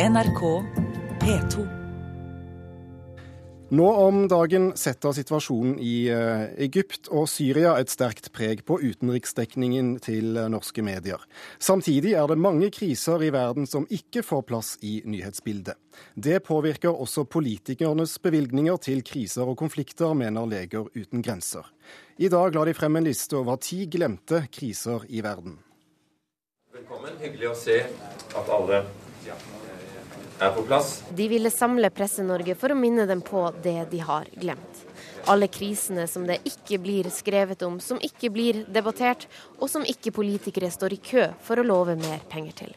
NRK P2. Nå om dagen setter situasjonen i eh, Egypt og Syria et sterkt preg på utenriksdekningen til eh, norske medier. Samtidig er det mange kriser i verden som ikke får plass i nyhetsbildet. Det påvirker også politikernes bevilgninger til kriser og konflikter, mener Leger uten grenser. I dag la de frem en liste over ti glemte kriser i verden. Velkommen. Hyggelig å se at alle er på plass. De ville samle Presse-Norge for å minne dem på det de har glemt. Alle krisene som det ikke blir skrevet om, som ikke blir debattert, og som ikke politikere står i kø for å love mer penger til.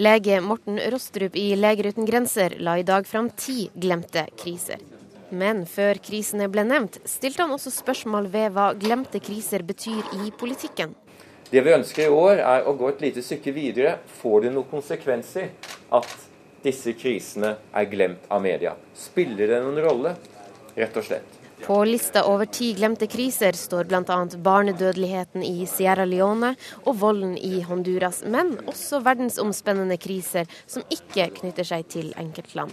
Lege Morten Rostrup i Leger uten grenser la i dag fram ti glemte kriser. Men før krisene ble nevnt, stilte han også spørsmål ved hva glemte kriser betyr i politikken. Det vi ønsker i år, er å gå et lite stykke videre. Får det noen konsekvenser at disse krisene er glemt av media? Spiller det noen rolle, rett og slett? På lista over ti glemte kriser står bl.a. barnedødeligheten i Sierra Leone og volden i Honduras, men også verdensomspennende kriser som ikke knytter seg til enkeltland.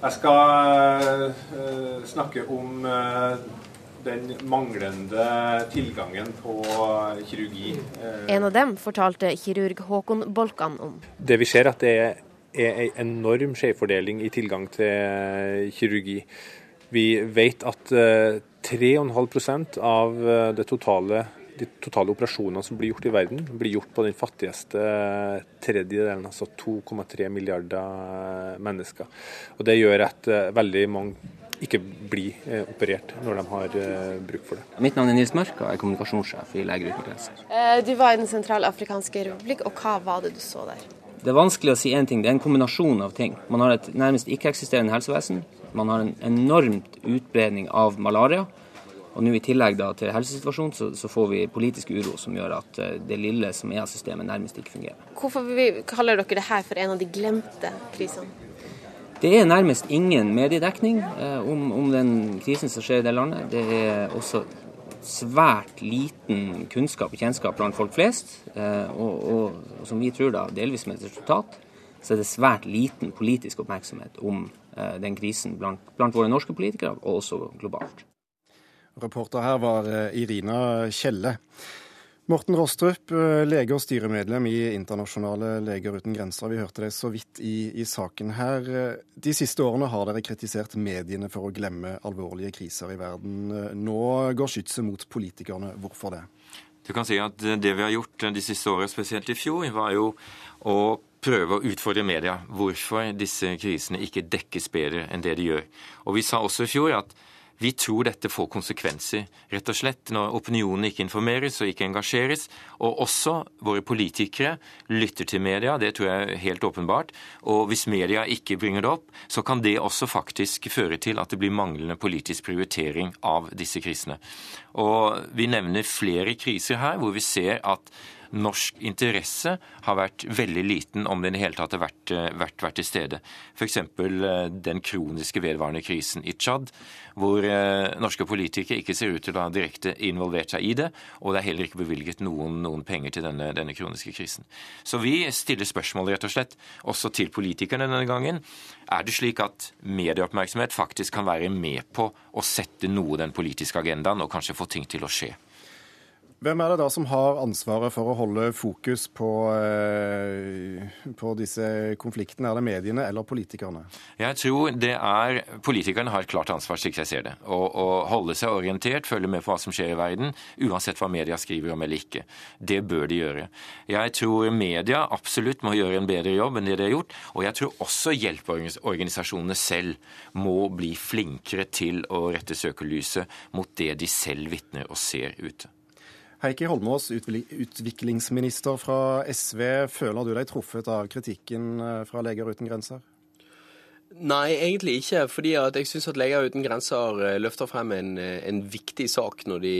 Jeg skal uh, snakke om uh, den manglende tilgangen på kirurgi. Uh, en av dem fortalte kirurg Håkon Bolkan om. Det vi ser at det er er en enorm skjevfordeling i tilgang til kirurgi. Vi vet at 3,5% av det totale, de totale operasjonene som blir gjort i verden, blir gjort på den fattigste tredjedelen, altså 2,3 milliarder mennesker. Og Det gjør at veldig mange ikke blir operert når de har bruk for det. Mitt navn er Nils Mørk, og jeg er kommunikasjonssjef i Leger uten grenser. Du var i Den sentralafrikanske republikk, og hva var det du så der? Det er vanskelig å si én ting, det er en kombinasjon av ting. Man har et nærmest ikke-eksisterende helsevesen. Man har en enormt utbredning av malaria. Og nå i tillegg da til helsesituasjonen så, så, får vi politisk uro som gjør at det lille som er av systemet, nærmest ikke fungerer. Hvorfor kaller dere det her for en av de glemte krisene? Det er nærmest ingen mediedekning eh, om, om den krisen som skjer i det landet. Det er også svært liten kunnskap og kjennskap blant folk flest, og, og, og, som vi tror da delvis med et resultat, så er det svært liten politisk oppmerksomhet om den krisen blant, blant våre norske politikere, og også globalt. Reporter her var Irina Kjelle. Morten Rostrup, lege og styremedlem i Internasjonale leger uten grenser. Vi hørte det så vidt i, i, saken her. De siste årene har dere kritisert mediene for å glemme alvorlige kriser i verden. Nå går skytset mot politikerne. Hvorfor det? Du kan si at Det vi har gjort de siste årene, spesielt i fjor, var jo å prøve å utfordre media. Hvorfor disse krisene ikke dekkes bedre enn det de gjør. Og Vi sa også i fjor at vi tror dette får konsekvenser, rett og slett, når opinionen ikke informeres og ikke engasjeres. Og også våre politikere lytter til media, det tror jeg er helt åpenbart. Og hvis media ikke bringer det opp, så kan det også faktisk føre til at det blir manglende politisk prioritering av disse krisene. Og vi nevner flere kriser her hvor vi ser at norsk interesse har vært veldig liten, om den i hele tatt har vært, vært, vært til stede. F.eks. den kroniske vedvarende krisen i Tsjad, hvor norske politikere ikke ser ut til å ha direkte involvert seg i det, og det er heller ikke bevilget noen, noen penger til denne, denne, kroniske krisen. Så vi stiller spørsmål rett og slett, også til politikerne denne gangen. Er det slik at medieoppmerksomhet faktisk kan være med på å sette noe den politiske agendaen, og kanskje få ting til å skje? Hvem er det da som har ansvaret for å holde fokus på, på, disse konfliktene? Er det mediene eller politikerne? Jeg tror det er Politikerne har et klart ansvar, slik jeg ser det. Å, å holde seg orientert, følge med på hva som skjer i verden, uansett hva media skriver om eller ikke. Det bør de gjøre. Jeg tror media absolutt må gjøre en bedre jobb enn det de har gjort. Og jeg tror også hjelpeorganisasjonene selv må bli flinkere til å rette søkelyset mot det de selv vitner og ser ute. Heikki Holmås, utviklingsminister fra SV. Føler du deg truffet av kritikken fra Leger uten grenser? Nei, egentlig ikke. fordi jeg syns at Leger uten grenser løfter frem en, en, viktig sak når de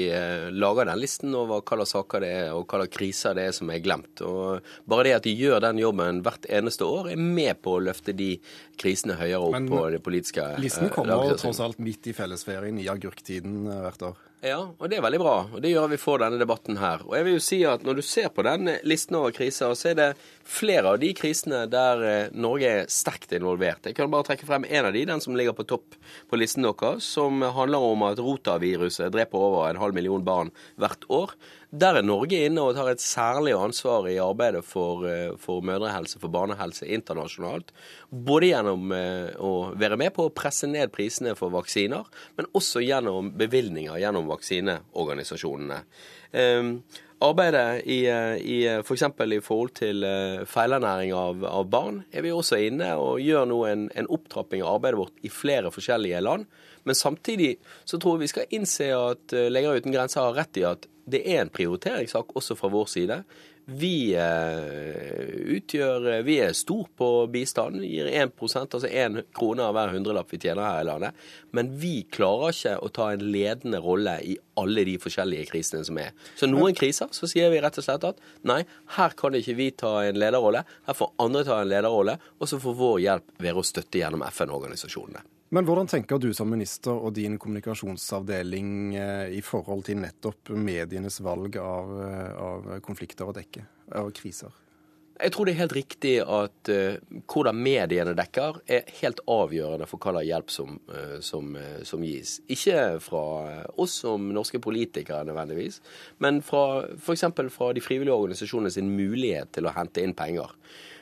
lager den listen over hva slags saker det er og hva slags kriser det er som er glemt. Og Bare det at de gjør den jobben hvert eneste år, er med på å løfte de krisene høyere opp Men, på det politiske Listen kommer tross alt midt i fellesferien i agurktiden hvert år? Ja, og det er veldig bra. Og det gjør at vi får denne debatten her. Og jeg vil jo si at når du ser på den listen over kriser, så er det flere av de krisene der eh, Norge er sterkt involvert. Jeg kan bare trekke frem en av de, den som ligger på topp på listen deres, som handler om at rotaviruset dreper over en halv million barn hvert år. Der er Norge inne og tar et særlig ansvar i arbeidet for, eh, for mødrehelse, for barnehelse internasjonalt. Både gjennom eh, å være med på å presse ned prisene for vaksiner, men også gjennom bevilgninger gjennom vaksineorganisasjonene. Um, Arbeidet i, i f.eks. For i forhold til eh, feilernæring av, av, barn er vi også inne og gjør nå en, en, opptrapping av arbeidet vårt i flere forskjellige land. Men samtidig så tror jeg vi skal innse at eh, Leger uten grenser har rett i at det er en prioriteringssak også fra vår side. Vi eh, utgjør Vi er stor på bistand. Gir 1% altså 1 krone av hver hundrelapp vi tjener her i landet. Men vi klarer ikke å ta en ledende rolle i alle de forskjellige krisene som er. Så noen kriser så sier vi rett og slett at nei, her kan ikke vi ta en lederrolle. Her får andre ta en lederrolle, og så får vår hjelp være å støtte gjennom FN-organisasjonene. Men hvordan tenker du som minister og din kommunikasjonsavdeling eh, i forhold til nettopp medienes valg av, eh, av konflikter å dekke, av kriser? Jeg tror det er helt riktig at uh, hvordan mediene dekker, er helt avgjørende for hva slags hjelp som, uh, som, uh, som, gis. Ikke fra oss som norske politikere nødvendigvis, men fra f.eks. fra de frivillige organisasjonene sin mulighet til å hente inn penger.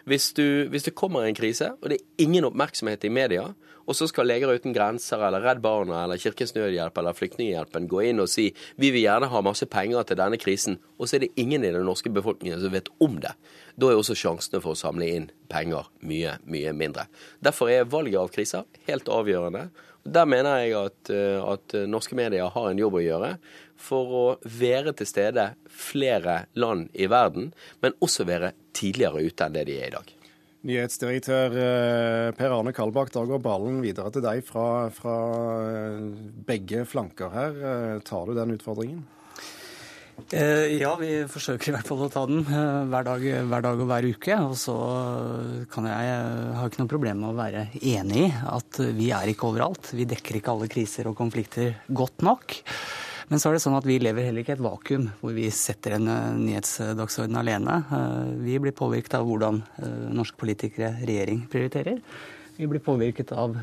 Hvis, du, hvis det kommer en krise, og det er ingen oppmerksomhet i media, og så skal Leger uten grenser eller Redd Barna eller Kirkens Nødhjelp eller Flyktninghjelpen gå inn og si vi vil gjerne ha masse penger til denne krisen, og så er det ingen i den norske befolkningen som vet om det. Da er også sjansene for å samle inn penger mye, mye mindre. Derfor er valget av kriser helt avgjørende. Der mener jeg at, eh, at norske medier har en jobb å gjøre for å være til stede flere land i verden, men også være tidligere ute enn det de er i dag. Nyhetsdirektør eh, Per Arne Kalbakk, da går ballen videre til deg fra, fra eh, begge flanker her. Eh, tar du den utfordringen? Ja, vi forsøker i hvert fall å ta den hver dag, hver dag og hver uke. Og så kan jeg, jeg har ikke noe problem med å være enig i at vi er ikke overalt. Vi dekker ikke alle kriser og konflikter godt nok. Men så er det sånn at vi lever heller ikke i et vakuum hvor vi setter en nyhetsdagsorden alene. Vi blir påvirket av hvordan norske politikere, regjering, prioriterer. Vi blir påvirket av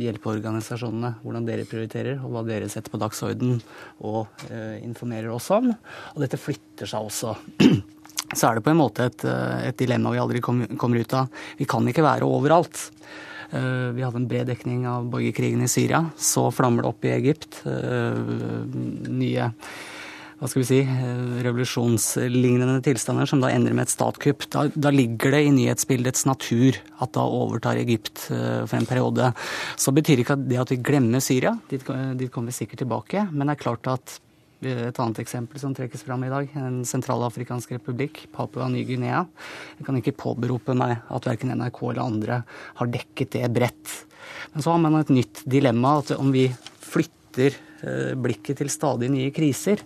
hjelpeorganisasjonene, hvordan dere prioriterer, og hva dere setter på dagsorden og informerer oss om. Og dette flytter seg også. Så er det på en måte et, et dilemma vi aldri kommer ut av. Vi kan ikke være overalt. Eh, vi hadde en bred dekning av borgerkrigen i Syria. Så flammer det opp i Egypt. Eh, nye hva skal vi si, eh, revolusjonslignende tilstander som da ender med et statkupp. Da, da, ligger det i nyhetsbildets natur at da overtar Egypt for en periode. Så betyr ikke det at vi glemmer Syria, dit, dit kommer vi sikkert tilbake. Men det er klart at et annet eksempel som trekkes fram i dag, Den sentralafrikanske republikk, Papua Ny-Guinea. Jeg kan ikke påberope meg at verken NRK eller andre har dekket det bredt. Men så har man et nytt dilemma, at om vi flytter eh, blikket til stadig nye kriser,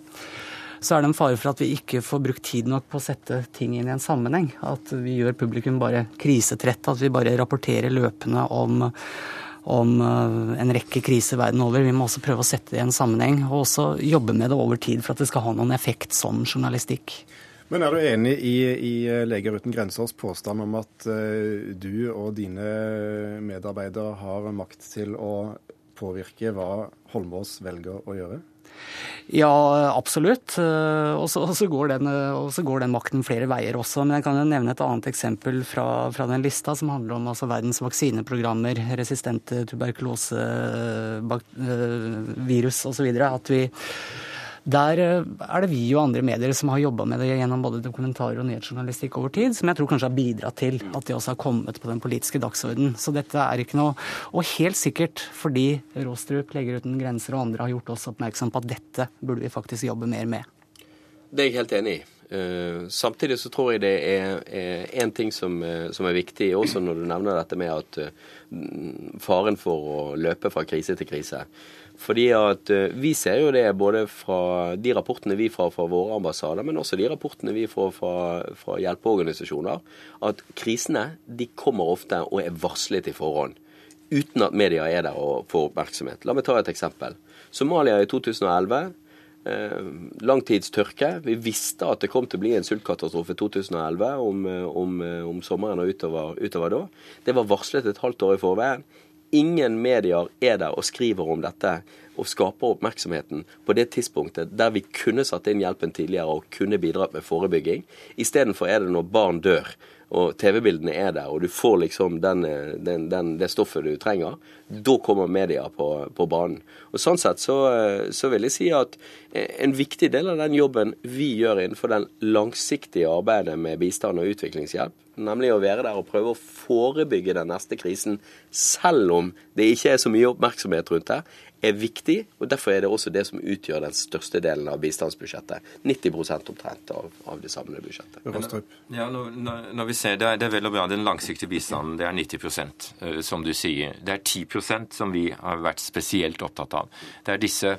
så er det en fare for at vi ikke får brukt tid nok på å sette ting inn i en sammenheng. At vi gjør publikum bare krisetrett, at vi bare rapporterer løpende om om eh, en rekke kriser verden over. Vi må også prøve å sette det i en sammenheng, og også jobbe med det over tid for at det skal ha noen effekt som journalistikk. Men er du enig i, i Leger uten grensers påstand om at du og dine medarbeidere har makt til å påvirke hva Holmås velger å gjøre? Ja, absolutt. Eh, og så går, går, den makten flere veier også. Men jeg kan jo nevne et annet eksempel fra, fra den lista, som handler om altså, verdens vaksineprogrammer, resistente tuberkulosevirus osv. At vi der eh, er det vi og andre medier som har jobba med det gjennom både dokumentarer og nyhetsjournalistikk over tid, som jeg tror kanskje har bidratt til at det også har kommet på den politiske dagsordenen. Så dette er ikke noe Og helt sikkert fordi Råstrup, Leger uten grenser og andre har gjort oss oppmerksom på at dette burde vi faktisk jobbe mer med. Det er jeg helt enig i. Uh, samtidig så tror jeg det er én ting som, uh, som, er viktig, også når du nevner dette med at faren for å løpe fra krise til krise. Fordi at eh, Vi ser jo det både fra de rapportene vi får fra våre ambassader, men også de rapportene vi får fra, fra hjelpeorganisasjoner, at krisene de kommer ofte og er varslet i forhånd. Uten at media er der og får oppmerksomhet. La meg ta et eksempel. Somalia i 2011 Eh, langtidstørke. Vi visste at det kom til å bli en sultkatastrofe i 2011 om, eh, om, eh, om sommeren og utover, utover, da. Det var varslet et halvt år i forveien. Ingen medier er der og skriver om dette og skaper oppmerksomheten på det tidspunktet der vi kunne satt inn hjelpen tidligere og kunne bidratt med forebygging. Istedenfor er det når barn dør og TV-bildene er der, og du får liksom den, den, den, det stoffet du trenger, da kommer media på, på banen. Og Sånn sett så, så, vil jeg si at en viktig del av den jobben vi gjør innenfor den langsiktige arbeidet med bistand og utviklingshjelp, nemlig å være der og prøve å forebygge den neste krisen, selv om det ikke er så mye oppmerksomhet rundt det, er viktig, og derfor er det også det som utgjør den største delen av bistandsbudsjettet. 90% omtrent av, av det samlede budsjettet. Men, ja, når, når, vi ser det, det er vel og bra den langsiktige bistanden, det er 90 eh, som du sier. Det er 10% som vi har vært spesielt opptatt av. Det er disse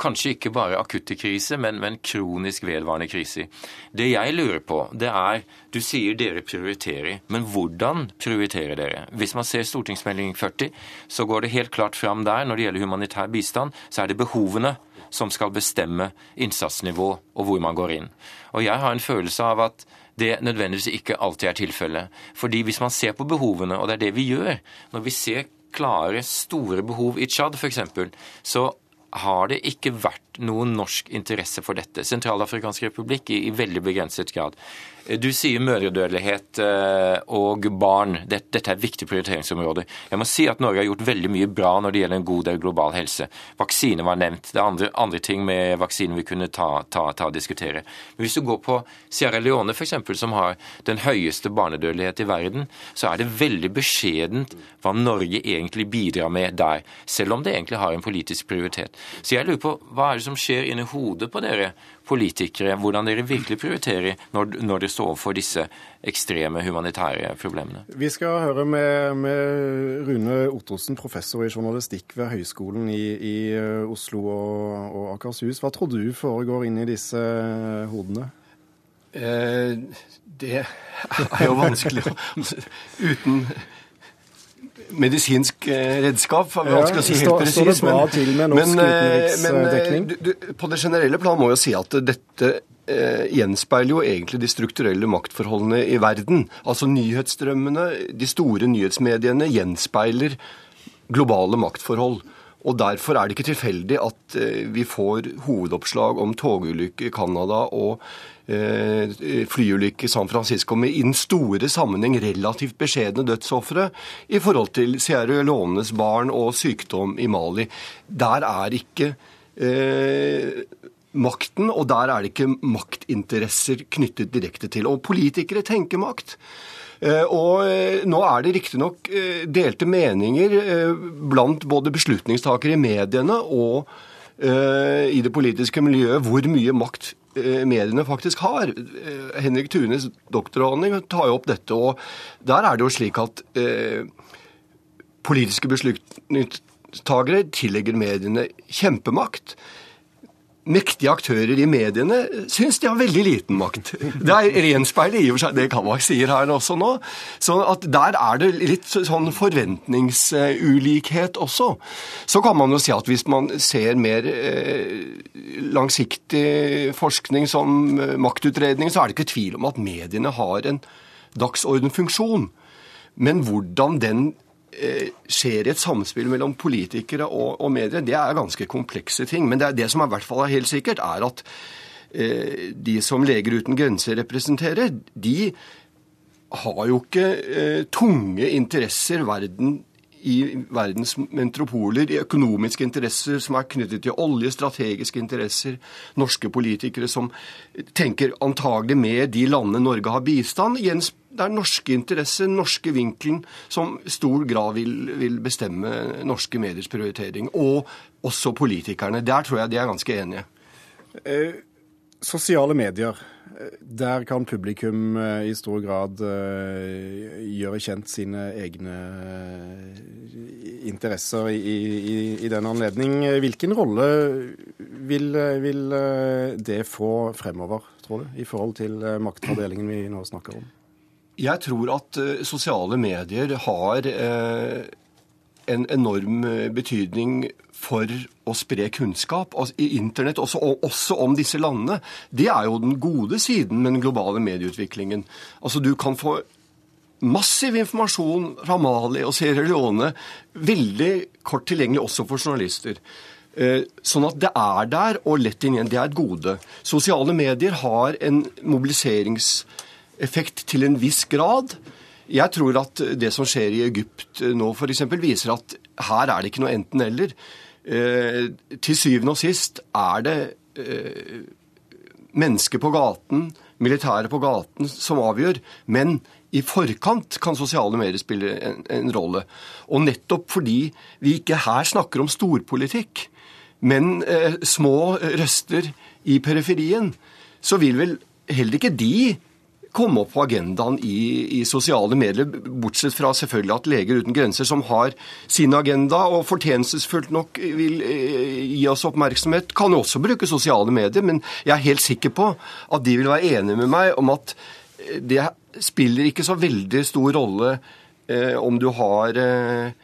kanskje ikke bare akutte kriser, men, men kronisk vedvarende kriser. Det jeg lurer på, det er Du sier dere prioriterer, men hvordan prioriterer dere? Hvis man ser stortingsmelding 40, så går det helt klart fram der når det gjelder humanitær bistand, så er det behovene som skal bestemme innsatsnivå og hvor man går inn. Og jeg har en følelse av at det nødvendigvis ikke alltid er tilfellet. Fordi hvis man ser på behovene, og det er det vi gjør, når vi ser klare, store behov i Tsjad f.eks., så har det ikke vært noen norsk interesse for dette. Sentralafrikansk republikk i, i veldig begrenset grad. Du sier mødredødelighet eh, og barn. Dette er et viktig prioriteringsområde. Jeg må si at Norge har gjort veldig mye bra når det gjelder en god del global helse. Vaksine var nevnt. Det er andre, andre ting med vaksiner vi kunne ta, ta, ta, og diskutere. Men hvis du går på Sierra Leone f.eks., som har den høyeste barnedødelighet i verden, så er det veldig beskjedent hva Norge egentlig bidrar med der. Selv om det egentlig har en politisk prioritet. Så jeg lurer på hva er det som skjer inni hodet på dere politikere, hvordan dere virkelig prioriterer når, når dere står overfor disse ekstreme humanitære problemene. Vi skal høre med, med Rune Ottosen, professor i journalistikk ved Høgskolen i, i eh, Oslo og, og, Akershus. Hva tror du foregår inni disse hodene? Eh, det er jo vanskelig uten medisinsk eh, ja, Vanskelig å si helt presis. Men, med norsk men, du, utenriksdekning? På det generelle plan må jeg si at dette eh, gjenspeiler jo egentlig de strukturelle maktforholdene i verden. Altså nyhetsstrømmene, de store nyhetsmediene, gjenspeiler globale maktforhold. Og Derfor er det ikke tilfeldig at vi får hovedoppslag om togulykke i Canada og Eh, flyulykke i San Francisco med i den store sammenheng relativt beskjedne dødsofre i forhold til Sierra Leones barn og sykdom i Mali. Der er ikke eh, makten, og der er det ikke maktinteresser knyttet direkte til. Og politikere tenker makt. Eh, og eh, nå er det riktignok delte meninger blant både beslutningstakere i mediene og i det politiske miljøet hvor mye makt Eh, mediene faktisk har. Eh, Henrik Thunes doktoravhandling tar jo opp dette. og Der er det jo slik at eh, politiske beslutningstagere tillegger mediene kjempemakt mektige aktører i mediene syns de har veldig liten makt. Det er renspeilet i og for seg det Kavak sier her også nå. Så at der er det litt sånn forventningsulikhet også. Så kan man jo si at hvis man ser mer eh, langsiktig forskning som eh, maktutredning, så er det ikke tvil om at mediene har en dagsordenfunksjon. Men hvordan den skjer i et samspill mellom politikere og, og, medier, det er ganske komplekse ting. Men det, er det som i hvert fall er helt sikkert, er at eh, de som Leger uten grenser representerer, de har jo ikke eh, tunge interesser verden i verdens metropoler, i økonomiske interesser som er knyttet til olje, strategiske interesser, norske politikere som tenker antagelig med de landene Norge har bistand. Det er norske interesser, norske vinkelen, som i stor grad vil, vil, bestemme norske mediers prioritering. Og også politikerne. Der tror jeg de er ganske enige. Eh, sosiale medier. Der kan publikum eh, i stor grad eh, gjøre kjent sine egne eh, interesser i, i, i den anledning. Hvilken rolle vil, vil det få fremover, tror du, i forhold til maktfordelingen vi nå snakker om? Jeg tror at sosiale medier har uh, en enorm betydning for å spre kunnskap altså, i internett, også, også, om disse landene. Det er jo den gode siden med den globale medieutviklingen. Altså, Du kan få massiv informasjon fra Mali og Sierra Leone veldig kort tilgjengelig også for journalister. Eh, sånn at det er der og lett inn igjen. Det er et gode. Sosiale medier har en mobiliseringseffekt til en viss grad. Jeg tror at det som skjer i Egypt nå f.eks., viser at her er det ikke noe enten-eller. Eh, til syvende og sist er det eh, mennesker på gaten, militære på gaten, som avgjør. Men i forkant kan sosiale medier spille en, rolle. Og nettopp fordi vi ikke her snakker om storpolitikk, men eh, små røster i periferien, så vil vel heller ikke de komme opp på agendaen i, i, sosiale medier, bortsett fra selvfølgelig at Leger uten grenser, som har sin agenda og fortjenestefullt nok vil eh, gi oss oppmerksomhet, kan også bruke sosiale medier. Men jeg er helt sikker på at de vil være enige med meg om at eh, det spiller ikke så veldig stor rolle eh, om du har eh,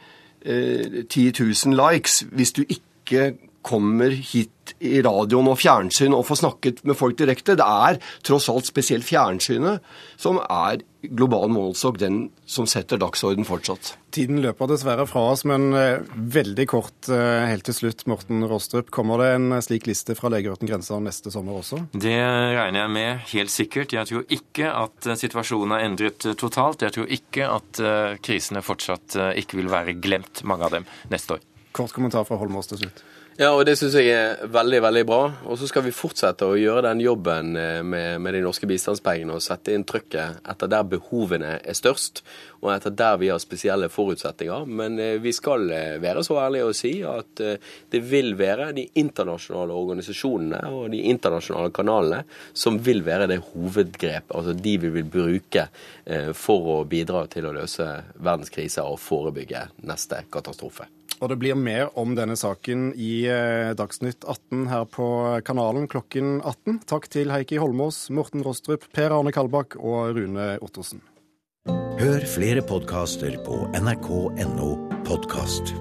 10 eh, 000 likes, hvis du ikke kommer hit i radioen og fjernsyn og får snakket med folk direkte. Det er tross alt spesielt fjernsynet som er global målestokk, den som setter dagsorden fortsatt. Tiden løper dessverre fra oss, men eh, veldig kort eh, helt til slutt. Morten Rostrup, kommer det en slik liste fra Leger uten grenser neste sommer også? Det regner jeg med, helt sikkert. Jeg tror ikke at eh, situasjonen er endret totalt. Jeg tror ikke at krisene fortsatt ikke vil være glemt, mange av dem, neste år. Kort kommentar fra Holmås til slutt. Ja, og det syns jeg er veldig, veldig bra. Og så skal vi fortsette å gjøre den jobben eh, med, med de norske bistandspengene og sette inn trykket etter der behovene er størst, og etter der vi har spesielle forutsetninger. Men eh, vi skal eh, være så ærlige å si at det vil være de internasjonale organisasjonene og de internasjonale kanalene som vil være det hovedgrepet, altså de vi vil bruke for å bidra til å løse verdens kriser og forebygge neste katastrofe. Og det blir mer om denne saken i eh, Dagsnytt 18 her på kanalen klokken 18. Takk til Heikki Holmås, Morten Rostrup, Per Arne Kalbakk og Rune Ottersen. Hør flere podkaster på nrk.no podkast.